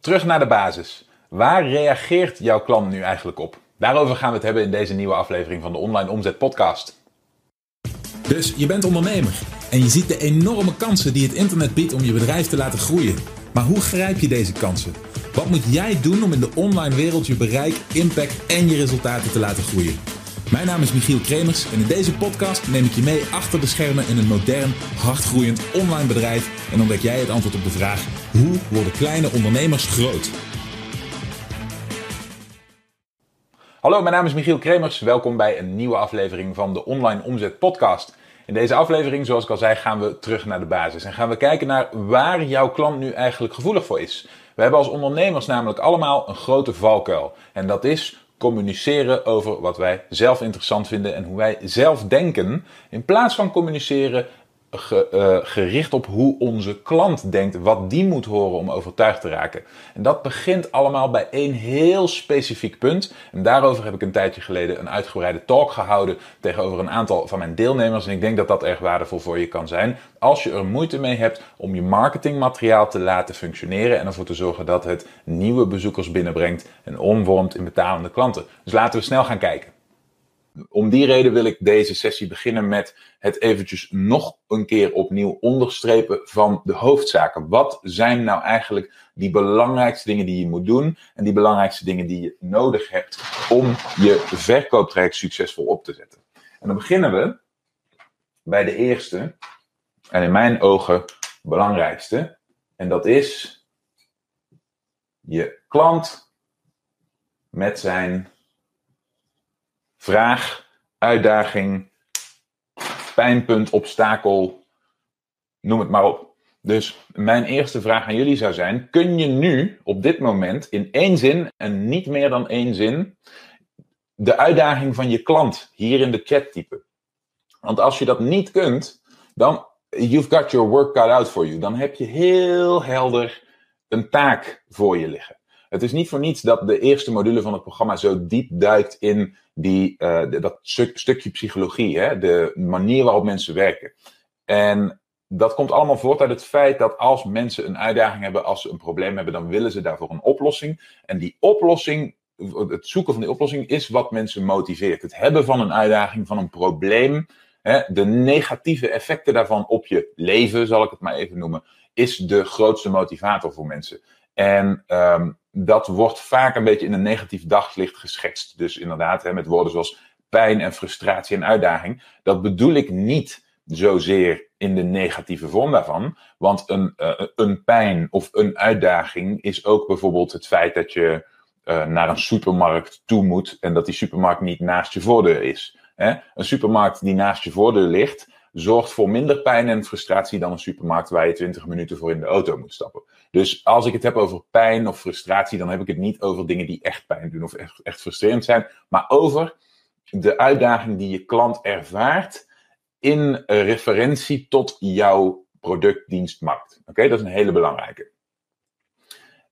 Terug naar de basis. Waar reageert jouw klant nu eigenlijk op? Daarover gaan we het hebben in deze nieuwe aflevering van de Online Omzet Podcast. Dus je bent ondernemer en je ziet de enorme kansen die het internet biedt om je bedrijf te laten groeien. Maar hoe grijp je deze kansen? Wat moet jij doen om in de online wereld je bereik, impact en je resultaten te laten groeien? Mijn naam is Michiel Kremers en in deze podcast neem ik je mee achter de schermen in een modern, hardgroeiend online bedrijf en ontdek jij het antwoord op de vraag: hoe worden kleine ondernemers groot? Hallo, mijn naam is Michiel Kremers. Welkom bij een nieuwe aflevering van de Online Omzet Podcast. In deze aflevering, zoals ik al zei, gaan we terug naar de basis en gaan we kijken naar waar jouw klant nu eigenlijk gevoelig voor is. We hebben als ondernemers namelijk allemaal een grote valkuil. En dat is communiceren over wat wij zelf interessant vinden en hoe wij zelf denken, in plaats van communiceren ge, uh, gericht op hoe onze klant denkt, wat die moet horen om overtuigd te raken. En dat begint allemaal bij één heel specifiek punt. En daarover heb ik een tijdje geleden een uitgebreide talk gehouden tegenover een aantal van mijn deelnemers. En ik denk dat dat erg waardevol voor je kan zijn. Als je er moeite mee hebt om je marketingmateriaal te laten functioneren en ervoor te zorgen dat het nieuwe bezoekers binnenbrengt en omvormt in betalende klanten. Dus laten we snel gaan kijken. Om die reden wil ik deze sessie beginnen met het eventjes nog een keer opnieuw onderstrepen van de hoofdzaken. Wat zijn nou eigenlijk die belangrijkste dingen die je moet doen en die belangrijkste dingen die je nodig hebt om je verkooptraject succesvol op te zetten? En dan beginnen we bij de eerste en in mijn ogen belangrijkste. En dat is je klant met zijn vraag, uitdaging, pijnpunt, obstakel, noem het maar op. Dus mijn eerste vraag aan jullie zou zijn: kun je nu op dit moment in één zin en niet meer dan één zin de uitdaging van je klant hier in de chat typen? Want als je dat niet kunt, dan you've got your work cut out for you. Dan heb je heel helder een taak voor je liggen. Het is niet voor niets dat de eerste module van het programma zo diep duikt in die, uh, dat stukje psychologie, hè? de manier waarop mensen werken. En dat komt allemaal voort uit het feit dat als mensen een uitdaging hebben, als ze een probleem hebben, dan willen ze daarvoor een oplossing. En die oplossing, het zoeken van die oplossing, is wat mensen motiveert. Het hebben van een uitdaging, van een probleem, hè, de negatieve effecten daarvan op je leven, zal ik het maar even noemen, is de grootste motivator voor mensen. En um, dat wordt vaak een beetje in een negatief daglicht geschetst. Dus inderdaad, hè, met woorden zoals pijn en frustratie en uitdaging. Dat bedoel ik niet zozeer in de negatieve vorm daarvan. Want een, uh, een pijn of een uitdaging is ook bijvoorbeeld het feit dat je uh, naar een supermarkt toe moet en dat die supermarkt niet naast je voordeur is. Hè? Een supermarkt die naast je voordeur ligt, zorgt voor minder pijn en frustratie dan een supermarkt waar je 20 minuten voor in de auto moet stappen. Dus als ik het heb over pijn of frustratie, dan heb ik het niet over dingen die echt pijn doen of echt, echt frustrerend zijn, maar over de uitdaging die je klant ervaart in referentie tot jouw product, dienst, markt. Oké, dat is een hele belangrijke.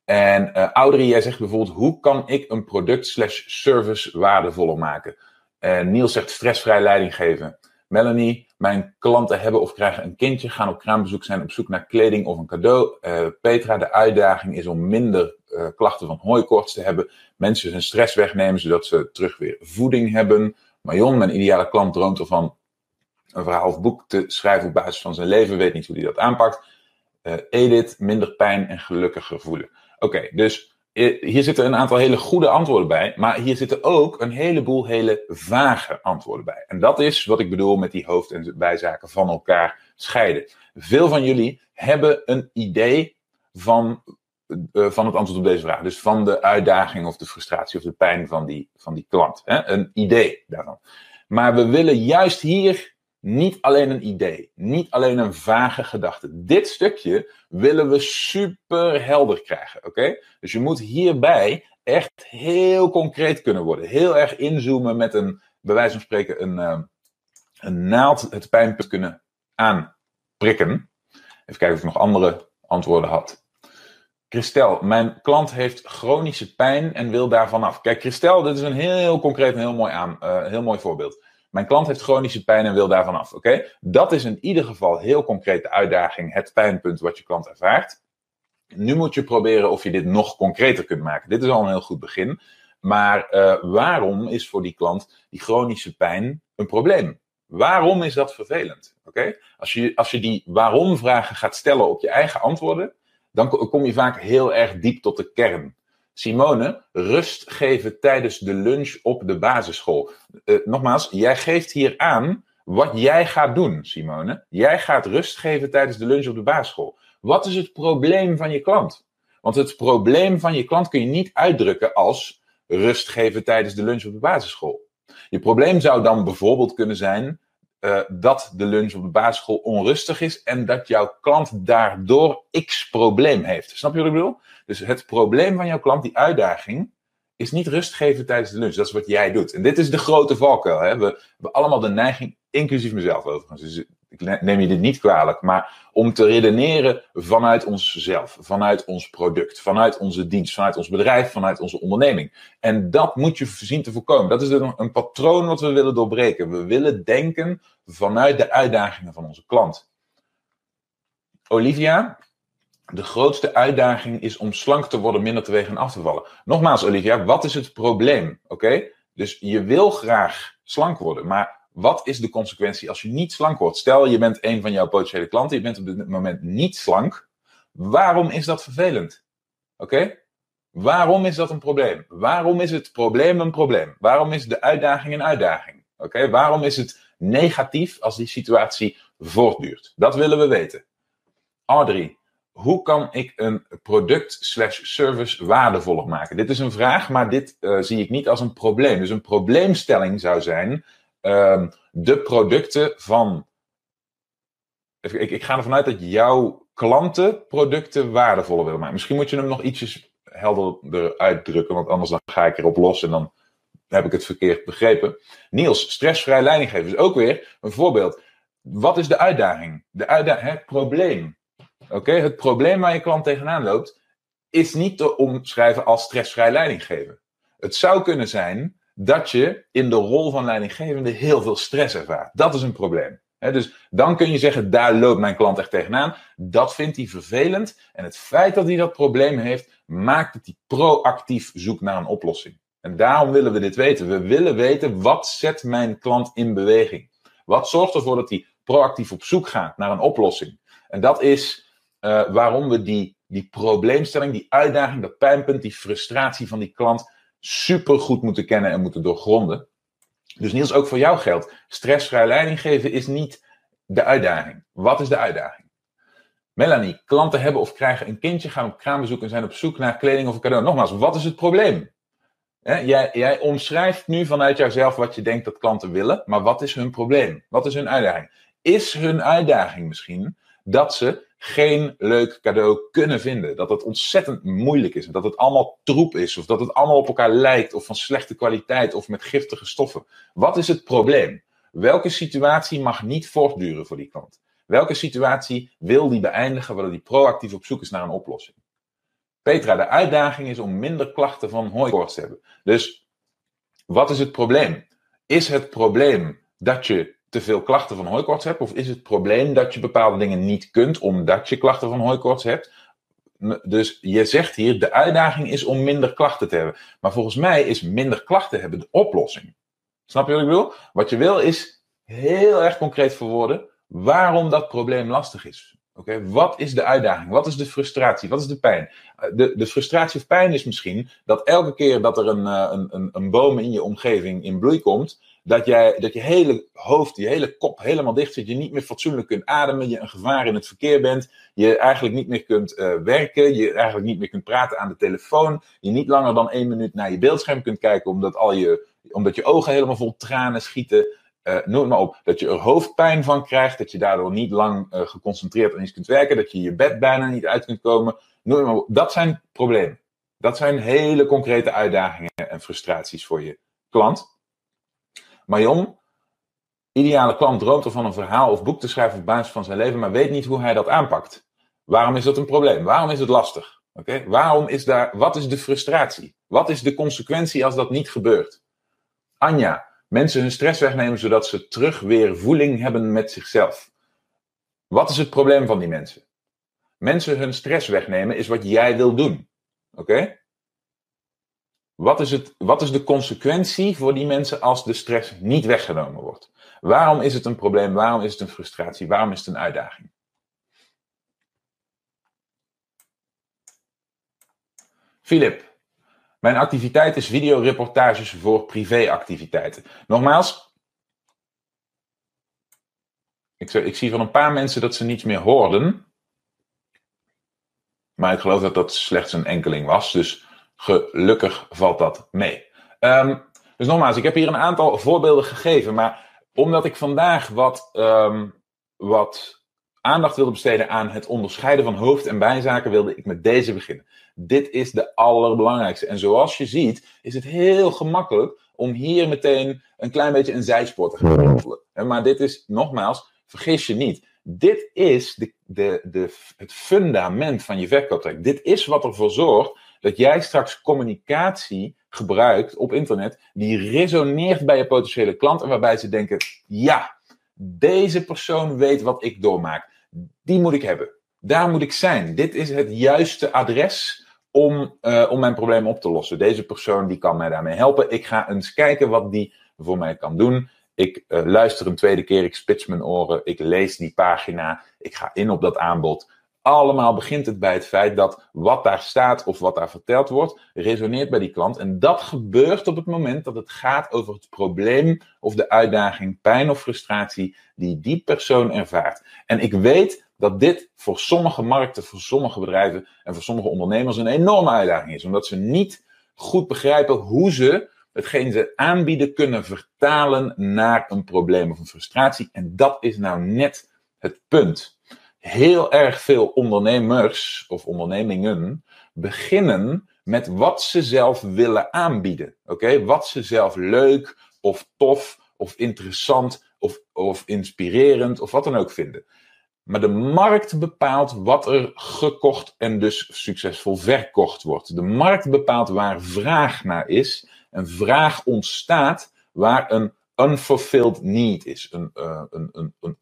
En uh, Audrey, jij zegt bijvoorbeeld, hoe kan ik een product slash service waardevoller maken? En Niels zegt stressvrij leiding geven. Melanie, mijn klanten hebben of krijgen een kindje, gaan op kraambezoek zijn op zoek naar kleding of een cadeau. Uh, Petra, de uitdaging is om minder uh, klachten van hooikoorts te hebben. Mensen hun stress wegnemen, zodat ze terug weer voeding hebben. Marion, mijn ideale klant, droomt ervan een verhaal of boek te schrijven op basis van zijn leven, weet niet hoe hij dat aanpakt. Uh, Edith, minder pijn en gelukkiger voelen. Oké, dus hier zitten een aantal hele goede antwoorden bij, maar hier zitten ook een heleboel hele vage antwoorden bij. En dat is wat ik bedoel met die hoofd- en bijzaken van elkaar scheiden. Veel van jullie hebben een idee van, uh, van het antwoord op deze vraag. Dus van de uitdaging of de frustratie of de pijn van die, van die klant. Hè? Een idee daarvan. Maar we willen juist hier niet alleen een idee, niet alleen een vage gedachte. Dit stukje willen we super helder krijgen, oké? Dus je moet hierbij echt heel concreet kunnen worden. Heel erg inzoomen met een, bij van spreken, een, uh, een naald het pijnpunt kunnen aanprikken. Even kijken of ik nog andere antwoorden had. Christel, mijn klant heeft chronische pijn en wil daarvan af. Kijk, Christel, dit is een heel, heel concreet en heel mooi, aan, uh, heel mooi voorbeeld. Mijn klant heeft chronische pijn en wil daarvan af. Oké, dat is in ieder geval heel concreet de uitdaging, het pijnpunt wat je klant ervaart. Nu moet je proberen of je dit nog concreter kunt maken. Dit is al een heel goed begin. Maar uh, waarom is voor die klant die chronische pijn een probleem? Waarom is dat vervelend? Oké? Als, je, als je die waarom-vragen gaat stellen op je eigen antwoorden, dan kom je vaak heel erg diep tot de kern. Simone, rust geven tijdens de lunch op de basisschool. Uh, nogmaals, jij geeft hier aan wat jij gaat doen, Simone. Jij gaat rust geven tijdens de lunch op de basisschool. Wat is het probleem van je klant? Want het probleem van je klant kun je niet uitdrukken als rust geven tijdens de lunch op de basisschool. Je probleem zou dan bijvoorbeeld kunnen zijn uh, dat de lunch op de basisschool onrustig is en dat jouw klant daardoor x probleem heeft. Snap je wat ik bedoel? Dus het probleem van jouw klant, die uitdaging, is niet rust geven tijdens de lunch. Dat is wat jij doet. En dit is de grote valkuil. Hè? We, we hebben allemaal de neiging, inclusief mezelf overigens. Dus ik neem je dit niet kwalijk, maar om te redeneren vanuit onszelf, vanuit ons product, vanuit onze dienst, vanuit ons bedrijf, vanuit onze onderneming. En dat moet je zien te voorkomen. Dat is een, een patroon wat we willen doorbreken. We willen denken vanuit de uitdagingen van onze klant. Olivia, de grootste uitdaging is om slank te worden, minder te wegen en af te vallen. Nogmaals, Olivia, wat is het probleem? Oké? Dus je wil graag slank worden, maar wat is de consequentie als je niet slank wordt? Stel, je bent een van jouw potentiële klanten, je bent op dit moment niet slank. Waarom is dat vervelend? Oké? Waarom is dat een probleem? Waarom is het probleem een probleem? Waarom is de uitdaging een uitdaging? Oké? Waarom is het negatief als die situatie voortduurt? Dat willen we weten. Audrey, hoe kan ik een product slash service waardevoller maken? Dit is een vraag, maar dit uh, zie ik niet als een probleem. Dus een probleemstelling zou zijn um, de producten van. Ik, ik ga ervan uit dat jouw klanten producten waardevoller willen maken. Misschien moet je hem nog ietsjes helderder uitdrukken, want anders dan ga ik erop los en dan heb ik het verkeerd begrepen. Niels, stressvrij leidinggeven is ook weer een voorbeeld. Wat is de uitdaging? De uitdaging, het probleem. Oké, het probleem waar je klant tegenaan loopt, is niet te omschrijven als stressvrij leidinggeven. Het zou kunnen zijn dat je in de rol van leidinggevende heel veel stress ervaart. Dat is een probleem. dus dan kun je zeggen, daar loopt mijn klant echt tegenaan. Dat vindt hij vervelend. En het feit dat hij dat probleem heeft, maakt dat hij proactief zoekt naar een oplossing. En daarom willen we dit weten. We willen weten, wat zet mijn klant in beweging? Wat zorgt ervoor dat hij proactief op zoek gaat naar een oplossing? En dat is uh, waarom we die, die probleemstelling, die uitdaging, dat pijnpunt, die frustratie van die klant super goed moeten kennen en moeten doorgronden. Dus Niels, ook voor jou geldt. Stressvrij leiding geven is niet de uitdaging. Wat is de uitdaging? Melanie, klanten hebben of krijgen een kindje, gaan op kraambezoek en zijn op zoek naar kleding of een cadeau. Nogmaals, wat is het probleem? jij, jij omschrijft nu vanuit jouzelf wat je denkt dat klanten willen, maar wat is hun probleem? Wat is hun uitdaging? Is hun uitdaging misschien dat ze geen leuk cadeau kunnen vinden. Dat het ontzettend moeilijk is. Dat het allemaal troep is. Of dat het allemaal op elkaar lijkt. Of van slechte kwaliteit. Of met giftige stoffen. Wat is het probleem? Welke situatie mag niet voortduren voor die klant? Welke situatie wil die beëindigen, waardoor die proactief op zoek is naar een oplossing? Petra, de uitdaging is om minder klachten van hooikoorts te hebben. Dus wat is het probleem? Is het probleem dat je te veel klachten van hooikoorts hebt? Of is het probleem dat je bepaalde dingen niet kunt omdat je klachten van hooikoorts hebt? Dus je zegt hier, de uitdaging is om minder klachten te hebben. Maar volgens mij is minder klachten hebben de oplossing. Snap je wat ik bedoel? Wat je wil is heel erg concreet verwoorden waarom dat probleem lastig is. Oké, wat is de uitdaging? Wat is de frustratie? Wat is de pijn? De, de frustratie of pijn is misschien dat elke keer dat er een, eh, een, een, een boom in je omgeving in bloei komt, dat, jij, dat je hele hoofd, je hele kop helemaal dicht zit, je niet meer fatsoenlijk kunt ademen, je een gevaar in het verkeer bent, je eigenlijk niet meer kunt uh, werken, je eigenlijk niet meer kunt praten aan de telefoon, je niet langer dan één minuut naar je beeldscherm kunt kijken omdat, al je, omdat je ogen helemaal vol tranen schieten. Uh, noem maar op. Dat je er hoofdpijn van krijgt, dat je daardoor niet lang uh, geconcentreerd aan iets kunt werken, dat je je bed bijna niet uit kunt komen. Noem maar op. Dat zijn problemen. Dat zijn hele concrete uitdagingen en frustraties voor je klant. Marion, ideale klant droomt ervan een verhaal of boek te schrijven op basis van zijn leven, maar weet niet hoe hij dat aanpakt. Waarom is dat een probleem? Waarom is het lastig? Oké, Waarom is daar, wat is de frustratie? Wat is de consequentie als dat niet gebeurt? Anja, mensen hun stress wegnemen zodat ze terug weer voeling hebben met zichzelf. Wat is het probleem van die mensen? mensen hun stress wegnemen is wat jij wil doen. Oké? Wat, is het, wat is de consequentie voor die mensen als de stress niet weggenomen wordt? Waarom is het een probleem? Waarom is het een frustratie? Waarom is het een uitdaging? Filip, mijn activiteit is videoreportages voor privéactiviteiten. Nogmaals, ik, ik zie van een paar mensen dat ze niets meer hoorden. Maar ik geloof dat dat slechts een enkeling was. Dus gelukkig valt dat mee. Um, dus nogmaals, ik heb hier een aantal voorbeelden gegeven. Maar omdat ik vandaag wat, um, wat aandacht wilde besteden aan het onderscheiden van hoofd- en bijzaken, wilde ik met deze beginnen. Dit is de allerbelangrijkste. En zoals je ziet, is het heel gemakkelijk om hier meteen een klein beetje een zijspoor te gaan wandelen. Maar dit is, nogmaals, vergis je niet. Dit is de, de, de, het fundament van je verkooptraject. Dit is wat ervoor zorgt dat jij straks communicatie gebruikt op internet die resoneert bij je potentiële klant en waarbij ze denken: ja, deze persoon weet wat ik doormaak. Die moet ik hebben. Daar moet ik zijn. Dit is het juiste adres om, uh, om mijn probleem op te lossen. Deze persoon die kan mij daarmee helpen. Ik ga eens kijken wat die voor mij kan doen. Ik uh, luister een tweede keer, ik spits mijn oren, ik lees die pagina, ik ga in op dat aanbod. Allemaal begint het bij het feit dat wat daar staat of wat daar verteld wordt, resoneert bij die klant. En dat gebeurt op het moment dat het gaat over het probleem of de uitdaging, pijn of frustratie die die persoon ervaart. En ik weet dat dit voor sommige markten, voor sommige bedrijven en voor sommige ondernemers een enorme uitdaging is. Omdat ze niet goed begrijpen hoe ze hetgeen ze aanbieden kunnen vertalen naar een probleem of een frustratie. En dat is nou net het punt. Heel erg veel ondernemers of ondernemingen beginnen met wat ze zelf willen aanbieden. Oké, Wat ze zelf leuk of tof of interessant of, of inspirerend of wat dan ook vinden. Maar de markt bepaalt wat er gekocht en dus succesvol verkocht wordt. De markt bepaalt waar vraag naar is. En vraag ontstaat waar een unfulfilled need is. Een, uh, een, een, een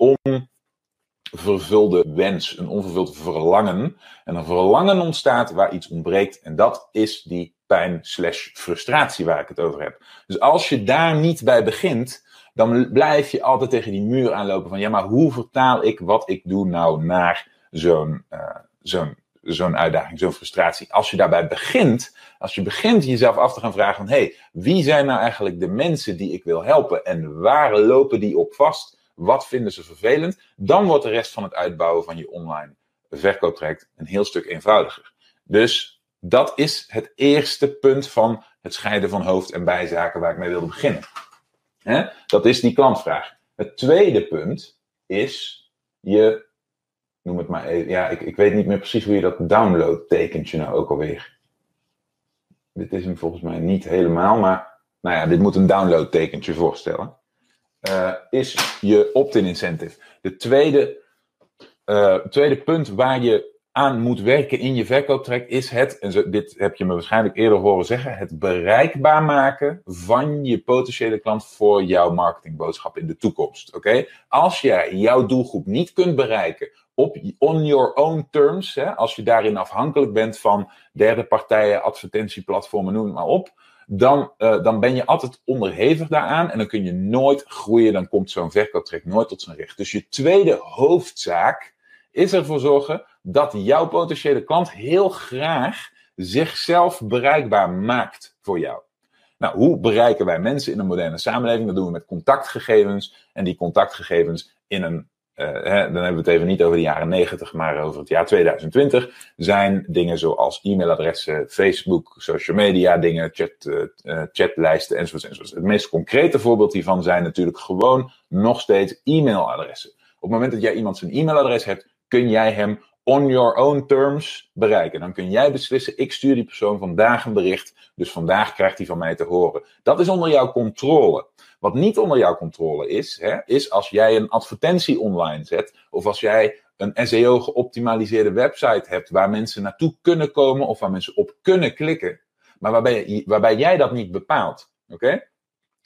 onvervulde wens, een onvervuld verlangen. En een verlangen ontstaat waar iets ontbreekt. En dat is die pijn slash frustratie waar ik het over heb. Dus als je daar niet bij begint, dan blijf je altijd tegen die muur aanlopen van ja, maar hoe vertaal ik wat ik doe nou naar zo'n uh, zo'n zo'n uitdaging, zo'n frustratie. Als je daarbij begint, als je begint jezelf af te gaan vragen van hé, hey, wie zijn nou eigenlijk de mensen die ik wil helpen en waar lopen die op vast? Wat vinden ze vervelend? Dan wordt de rest van het uitbouwen van je online verkooptraject een heel stuk eenvoudiger. Dus dat is het eerste punt van het scheiden van hoofd- en bijzaken waar ik mee wilde beginnen. Dat is die klantvraag. Het tweede punt is je, noem het maar even, ja, ik, ik weet niet meer precies hoe je dat download tekentje nou ook alweer. Dit is hem volgens mij niet helemaal, maar nou ja, dit moet een download tekentje voorstellen. Uh, is je opt-in incentive. De tweede, uh, tweede punt waar je aan moet werken in je verkooptraject is het, en dit heb je me waarschijnlijk eerder horen zeggen, het bereikbaar maken van je potentiële klant voor jouw marketingboodschap in de toekomst. Oké? Als jij jouw doelgroep niet kunt bereiken op on your own terms, hè, als je daarin afhankelijk bent van derde partijen, advertentieplatformen, noem het maar op, dan, uh, dan ben je altijd onderhevig daaraan en dan kun je nooit groeien, dan komt zo'n verkooptraject nooit tot zijn recht. Dus je tweede hoofdzaak is ervoor zorgen dat jouw potentiële klant heel graag zichzelf bereikbaar maakt voor jou. Nou, hoe bereiken wij mensen in een moderne samenleving? Dat doen we met contactgegevens. En die contactgegevens in een, hè, dan hebben we het even niet over de jaren 90, maar over het jaar 2020, zijn dingen zoals e-mailadressen, Facebook, social media dingen, chat, uh, chatlijsten enzovoort, enzovoort. Het meest concrete voorbeeld hiervan zijn natuurlijk gewoon nog steeds e-mailadressen. Op het moment dat jij iemand zijn e-mailadres hebt, kun jij hem on your own terms bereiken. Dan kun jij beslissen, ik stuur die persoon vandaag een bericht, dus vandaag krijgt hij van mij te horen. Dat is onder jouw controle. Wat niet onder jouw controle is, hè, is als jij een advertentie online zet, of als jij een SEO geoptimaliseerde website hebt waar mensen naartoe kunnen komen of waar mensen op kunnen klikken, maar waarbij, waarbij jij dat niet bepaalt. Oké?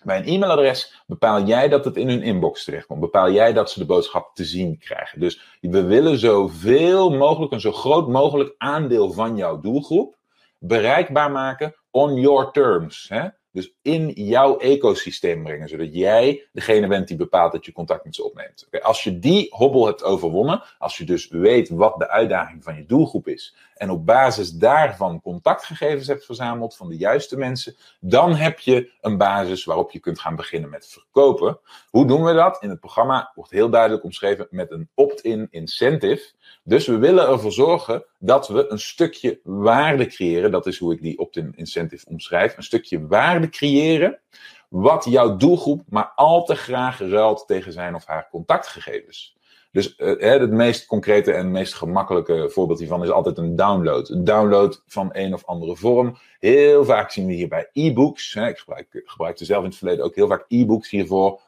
Bij een e-mailadres bepaal jij dat het in hun inbox terechtkomt. Bepaal jij dat ze de boodschap te zien krijgen. Dus we willen zoveel mogelijk, een zo groot mogelijk aandeel van jouw doelgroep bereikbaar maken on your terms. Hè? Dus in jouw ecosysteem brengen, zodat jij degene bent die bepaalt dat je contact met ze opneemt. Als je die hobbel hebt overwonnen, als je dus weet wat de uitdaging van je doelgroep is, en op basis daarvan contactgegevens hebt verzameld van de juiste mensen, dan heb je een basis waarop je kunt gaan beginnen met verkopen. Hoe doen we dat? In het programma wordt heel duidelijk omschreven met een opt-in incentive. Dus we willen ervoor zorgen dat we een stukje waarde creëren. Dat is hoe ik die opt-in incentive omschrijf. Een stukje waarde creëren. Wat jouw doelgroep maar al te graag ruilt tegen zijn of haar contactgegevens. Dus uh, het meest concrete en meest gemakkelijke voorbeeld hiervan is altijd een download. Een download van een of andere vorm. Heel vaak zien we hier bij e-books. Ik gebruik, gebruikte zelf in het verleden ook heel vaak e-books hiervoor.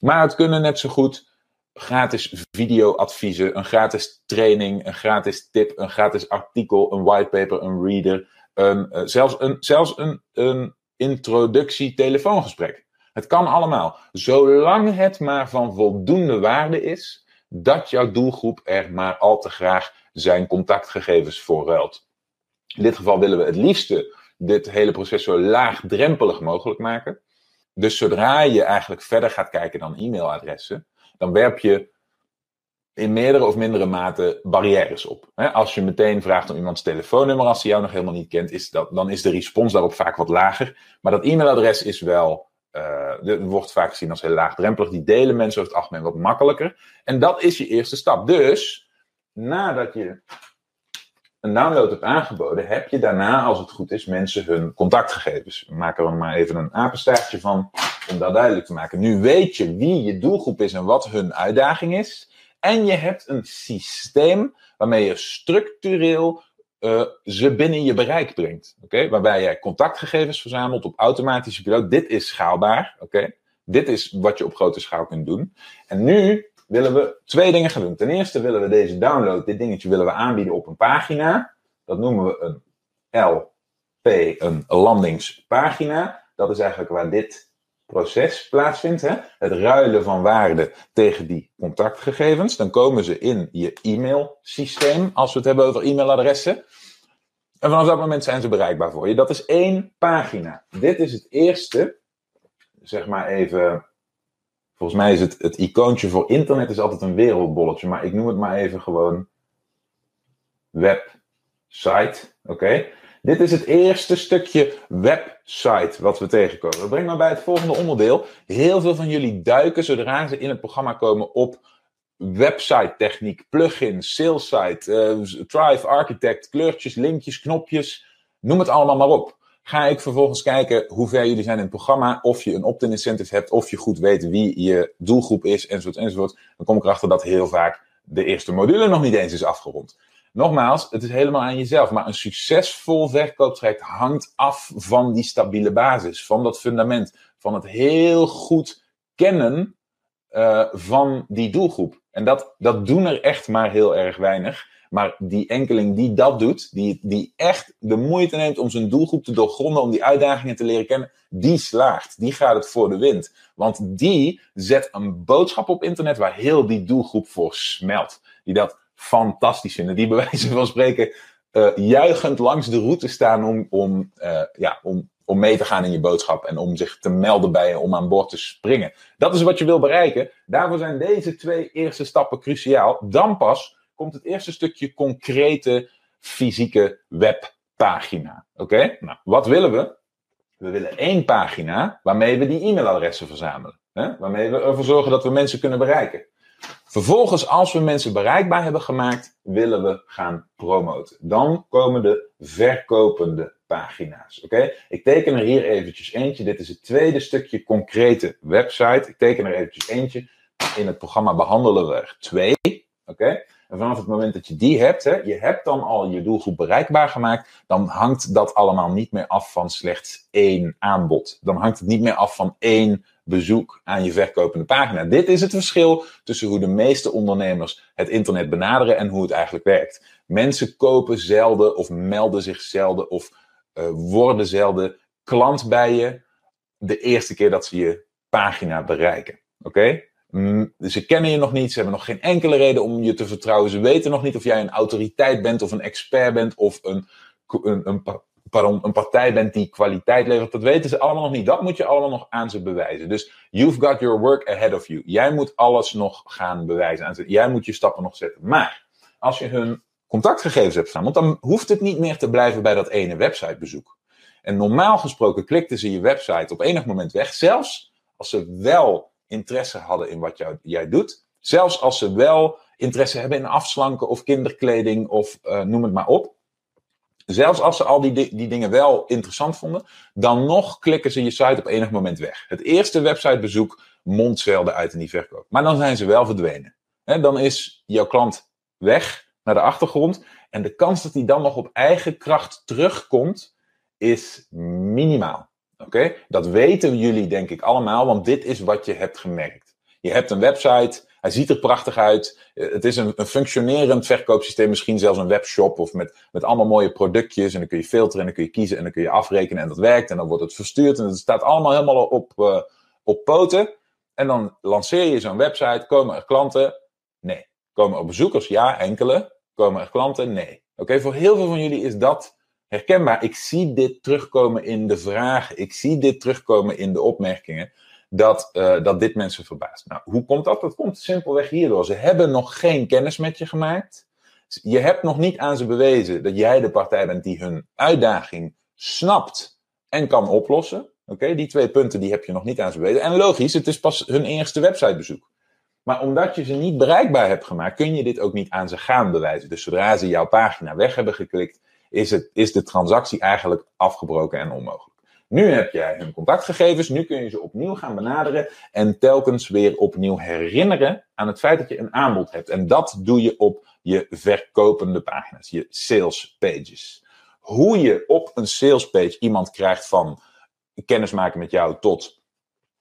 Maar het kunnen net zo goed gratis videoadviezen, een gratis training, een gratis tip, een gratis artikel, een whitepaper, een reader, een, uh, zelfs een, zelfs een, een introductie telefoongesprek. Het kan allemaal. Zolang het maar van voldoende waarde is, dat jouw doelgroep er maar al te graag zijn contactgegevens voor ruilt. In dit geval willen we het liefste dit hele proces zo laagdrempelig mogelijk maken. Dus zodra je eigenlijk verder gaat kijken dan e-mailadressen, dan werp je in meerdere of mindere mate barrières op. Als je meteen vraagt om iemands telefoonnummer als hij jou nog helemaal niet kent, is dat, dan is de respons daarop vaak wat lager. Maar dat e-mailadres is wel, uh, wordt vaak gezien als heel laagdrempelig. Die delen mensen over het algemeen wat makkelijker. En dat is je eerste stap. Dus nadat je een download hebt aangeboden, heb je daarna, als het goed is, mensen hun contactgegevens. Maken er maar even een apenstaartje van om dat duidelijk te maken. Nu weet je wie je doelgroep is en wat hun uitdaging is. En je hebt een systeem waarmee je structureel uh, ze binnen je bereik brengt. Oké, Waarbij jij contactgegevens verzamelt op automatische piloot. Dit is schaalbaar. Oké, Dit is wat je op grote schaal kunt doen. En nu willen we twee dingen gaan doen. Ten eerste willen we deze download, dit dingetje willen we aanbieden op een pagina. Dat noemen we een LP, een landingspagina. Dat is eigenlijk waar dit proces plaatsvindt. Hè? Het ruilen van waarde tegen die contactgegevens. Dan komen ze in je e-mailsysteem, als we het hebben over e-mailadressen. En vanaf dat moment zijn ze bereikbaar voor je. Dat is één pagina. Dit is het eerste, zeg maar even. Volgens mij is het, het icoontje voor internet is altijd een wereldbolletje, maar ik noem het maar even gewoon website. Oké? Dit is het eerste stukje website wat we tegenkomen. Dat brengt me bij het volgende onderdeel. Heel veel van jullie duiken zodra ze in het programma komen op website techniek, plugins, salessite, uh, Thrive, Architect, kleurtjes, linkjes, knopjes. Noem het allemaal maar op. Ga ik vervolgens kijken hoe ver jullie zijn in het programma, of je een opt-in incentive hebt, of je goed weet wie je doelgroep is, enzovoort, enzovoort. Dan kom ik erachter dat heel vaak de eerste module nog niet eens is afgerond. Nogmaals, het is helemaal aan jezelf. Maar een succesvol verkooptraject hangt af van die stabiele basis, van dat fundament, van het heel goed kennen uh, van die doelgroep. En dat, dat doen er echt maar heel erg weinig. Maar die enkeling die dat doet, die, die echt de moeite neemt om zijn doelgroep te doorgronden, om die uitdagingen te leren kennen, die slaagt. Die gaat het voor de wind. Want die zet een boodschap op internet waar heel die doelgroep voor smelt. Die dat fantastisch vinden. Die bij wijze van spreken uh, juichend langs de route staan om, om, uh, ja, om, om mee te gaan in je boodschap en om zich te melden bij je, om aan boord te springen. Dat is wat je wil bereiken. Daarvoor zijn deze twee eerste stappen cruciaal. Dan pas komt het eerste stukje concrete fysieke webpagina. Oké? Nou, wat willen we? We willen één pagina waarmee we die e-mailadressen verzamelen. Hè? Waarmee we ervoor zorgen dat we mensen kunnen bereiken. Vervolgens, als we mensen bereikbaar hebben gemaakt, willen we gaan promoten. Dan komen de verkopende pagina's. Oké? Ik teken er hier eventjes eentje. Dit is het tweede stukje concrete website. Ik teken er eventjes eentje. In het programma behandelen we er twee. Oké? En vanaf het moment dat je die hebt, hè, je hebt dan al je doelgroep bereikbaar gemaakt, dan hangt dat allemaal niet meer af van slechts één aanbod. Dan hangt het niet meer af van één bezoek aan je verkopende pagina. Dit is het verschil tussen hoe de meeste ondernemers het internet benaderen en hoe het eigenlijk werkt. Mensen kopen zelden of melden zich zelden of uh, worden zelden klant bij je de eerste keer dat ze je pagina bereiken. Oké? Mm, Ze kennen je nog niet, ze hebben nog geen enkele reden om je te vertrouwen. Ze weten nog niet of jij een autoriteit bent of een expert bent of een, een, een, een partij bent die kwaliteit levert. Dat weten ze allemaal nog niet. Dat moet je allemaal nog aan ze bewijzen. Dus you've got your work ahead of you. Jij moet alles nog gaan bewijzen aan ze. Jij moet je stappen nog zetten. Maar als je hun contactgegevens hebt staan, want dan hoeft het niet meer te blijven bij dat ene websitebezoek. En normaal gesproken klikten ze je website op enig moment weg, zelfs als ze wel interesse hadden in wat jij doet. Zelfs als ze wel interesse hebben in afslanken of kinderkleding of uh, noem het maar op. Zelfs als ze al die, die dingen wel interessant vonden, dan nog klikken ze je site op enig moment weg. Het eerste websitebezoek mondt zelden uit in die verkoop. Maar dan zijn ze wel verdwenen. Dan is jouw klant weg naar de achtergrond. En de kans dat hij dan nog op eigen kracht terugkomt, is minimaal. Oké? Dat weten jullie denk ik allemaal, want dit is wat je hebt gemerkt. Je hebt een website, hij ziet er prachtig uit. Eh, het is een, een functionerend verkoopsysteem, misschien zelfs een webshop of met, met allemaal mooie productjes. En dan kun je filteren en dan kun je kiezen en dan kun je afrekenen en dat werkt. En dan wordt het verstuurd en het staat allemaal helemaal op, uh, op poten. En dan lanceer je zo'n website. Komen er klanten? Nee. Komen er bezoekers? Ja, enkele. Komen er klanten? Nee. Oké, voor heel veel van jullie is dat herkenbaar. Ik zie dit terugkomen in de vragen. Ik zie dit terugkomen in de opmerkingen. Dat, uh, dat dit mensen verbaast. Nou, hoe komt dat? Dat komt simpelweg hierdoor. Ze hebben nog geen kennis met je gemaakt. Je hebt nog niet aan ze bewezen dat jij de partij bent die hun uitdaging snapt en kan oplossen. Oké, die twee punten die heb je nog niet aan ze bewezen. En logisch, het is pas hun eerste websitebezoek. Maar omdat je ze niet bereikbaar hebt gemaakt, kun je dit ook niet aan ze gaan bewijzen. Dus zodra ze jouw pagina weg hebben geklikt, is, het, is de transactie eigenlijk afgebroken en onmogelijk. Nu heb jij hun contactgegevens, nu kun je ze opnieuw gaan benaderen en telkens weer opnieuw herinneren aan het feit dat je een aanbod hebt. En dat doe je op je verkopende pagina's, je sales pages. Hoe je op een sales page iemand krijgt van kennismaken met jou tot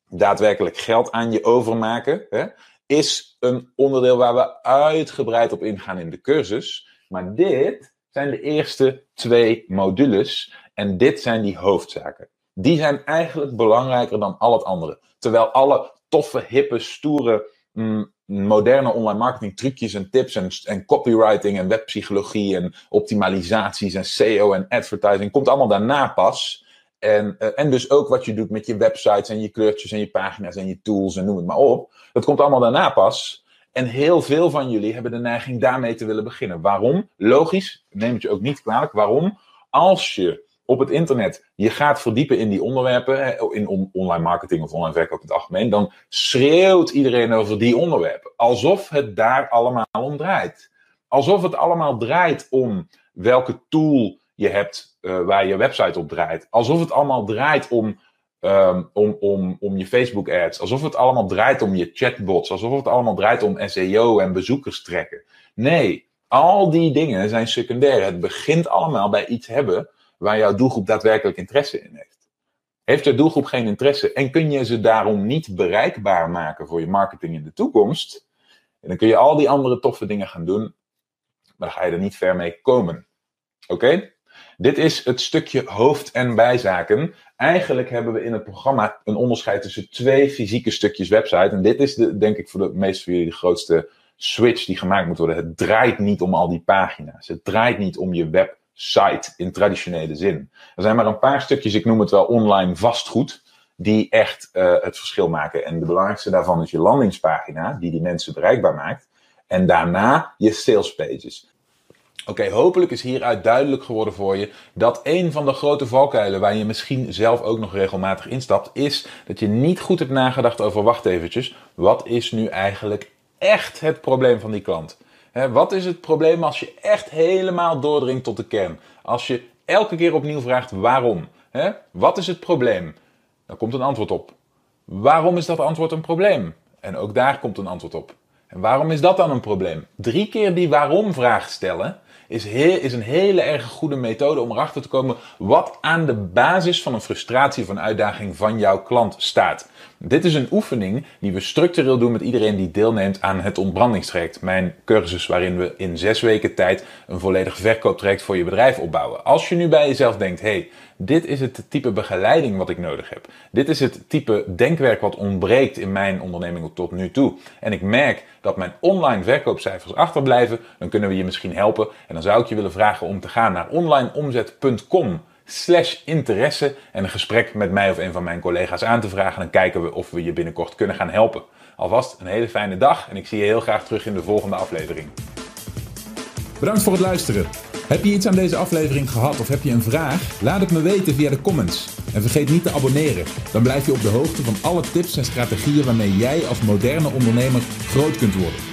daadwerkelijk geld aan je overmaken, hè, is een onderdeel waar we uitgebreid op ingaan in de cursus. Maar dit zijn de eerste twee modules en dit zijn die hoofdzaken. Die zijn eigenlijk belangrijker dan al het andere. Terwijl alle toffe, hippe, stoere, mm, moderne online marketing trucjes en tips en, en copywriting en webpsychologie en optimalisaties en SEO en advertising komt allemaal daarna pas. En, uh, en dus ook wat je doet met je websites en je kleurtjes en je pagina's en je tools en noem het maar op. Dat komt allemaal daarna pas. En heel veel van jullie hebben de neiging daarmee te willen beginnen. Waarom? Logisch, neem het je ook niet kwalijk. Waarom? Als je op het internet je gaat verdiepen in die onderwerpen, in online marketing of online verkoop in het algemeen, dan schreeuwt iedereen over die onderwerpen. Alsof het daar allemaal om draait. Alsof het allemaal draait om welke tool je hebt uh, waar je website op draait. Alsof het allemaal draait om, um, om, om, om je Facebook ads. Alsof het allemaal draait om je chatbots. Alsof het allemaal draait om SEO en bezoekers trekken. Nee, al die dingen zijn secundair. Het begint allemaal bij iets hebben waar jouw doelgroep daadwerkelijk interesse in heeft. Heeft je doelgroep geen interesse en kun je ze daarom niet bereikbaar maken voor je marketing in de toekomst, en dan kun je al die andere toffe dingen gaan doen, maar dan ga je er niet ver mee komen. Oké? Dit is het stukje hoofd- en bijzaken. Eigenlijk hebben we in het programma een onderscheid tussen twee fysieke stukjes website. En dit is de, denk ik voor de meeste van jullie de grootste switch die gemaakt moet worden. Het draait niet om al die pagina's. Het draait niet om je website in traditionele zin. Er zijn maar een paar stukjes, ik noem het wel online vastgoed, die echt uh, het verschil maken. En de belangrijkste daarvan is je landingspagina, die die mensen bereikbaar maakt. En daarna je sales pages. Oké, hopelijk is hieruit duidelijk geworden voor je dat een van de grote valkuilen waar je misschien zelf ook nog regelmatig instapt, is dat je niet goed hebt nagedacht over wacht eventjes, wat is nu eigenlijk echt het probleem van die klant? Wat is het probleem als je echt helemaal doordringt tot de kern? Als je elke keer opnieuw vraagt waarom? Wat is het probleem? Dan komt een antwoord op. Waarom is dat antwoord een probleem? En ook daar komt een antwoord op. En waarom is dat dan een probleem? Drie keer die waarom vraag stellen is, is een hele erg goede methode om erachter te komen wat aan de basis van een frustratie of een uitdaging van jouw klant staat. Dit is een oefening die we structureel doen met iedereen die deelneemt aan het ontbrandingstraject. Mijn cursus waarin we in zes weken tijd een volledig verkooptraject voor je bedrijf opbouwen. Als je nu bij jezelf denkt, hey, dit is het type begeleiding wat ik nodig heb. Dit is het type denkwerk wat ontbreekt in mijn onderneming tot nu toe. En ik merk dat mijn online verkoopcijfers achterblijven, dan kunnen we je misschien helpen. En dan zou ik je willen vragen om te gaan naar onlineomzet.com slash interesse en een gesprek met mij of een van mijn collega's aan te vragen. Dan kijken we of we je binnenkort kunnen gaan helpen. Alvast een hele fijne dag en ik zie je heel graag terug in de volgende aflevering. Bedankt voor het luisteren. Heb je iets aan deze aflevering gehad of heb je een vraag? Laat het me weten via de comments. En vergeet niet te abonneren. Dan blijf je op de hoogte van alle tips en strategieën waarmee jij als moderne ondernemer groot kunt worden.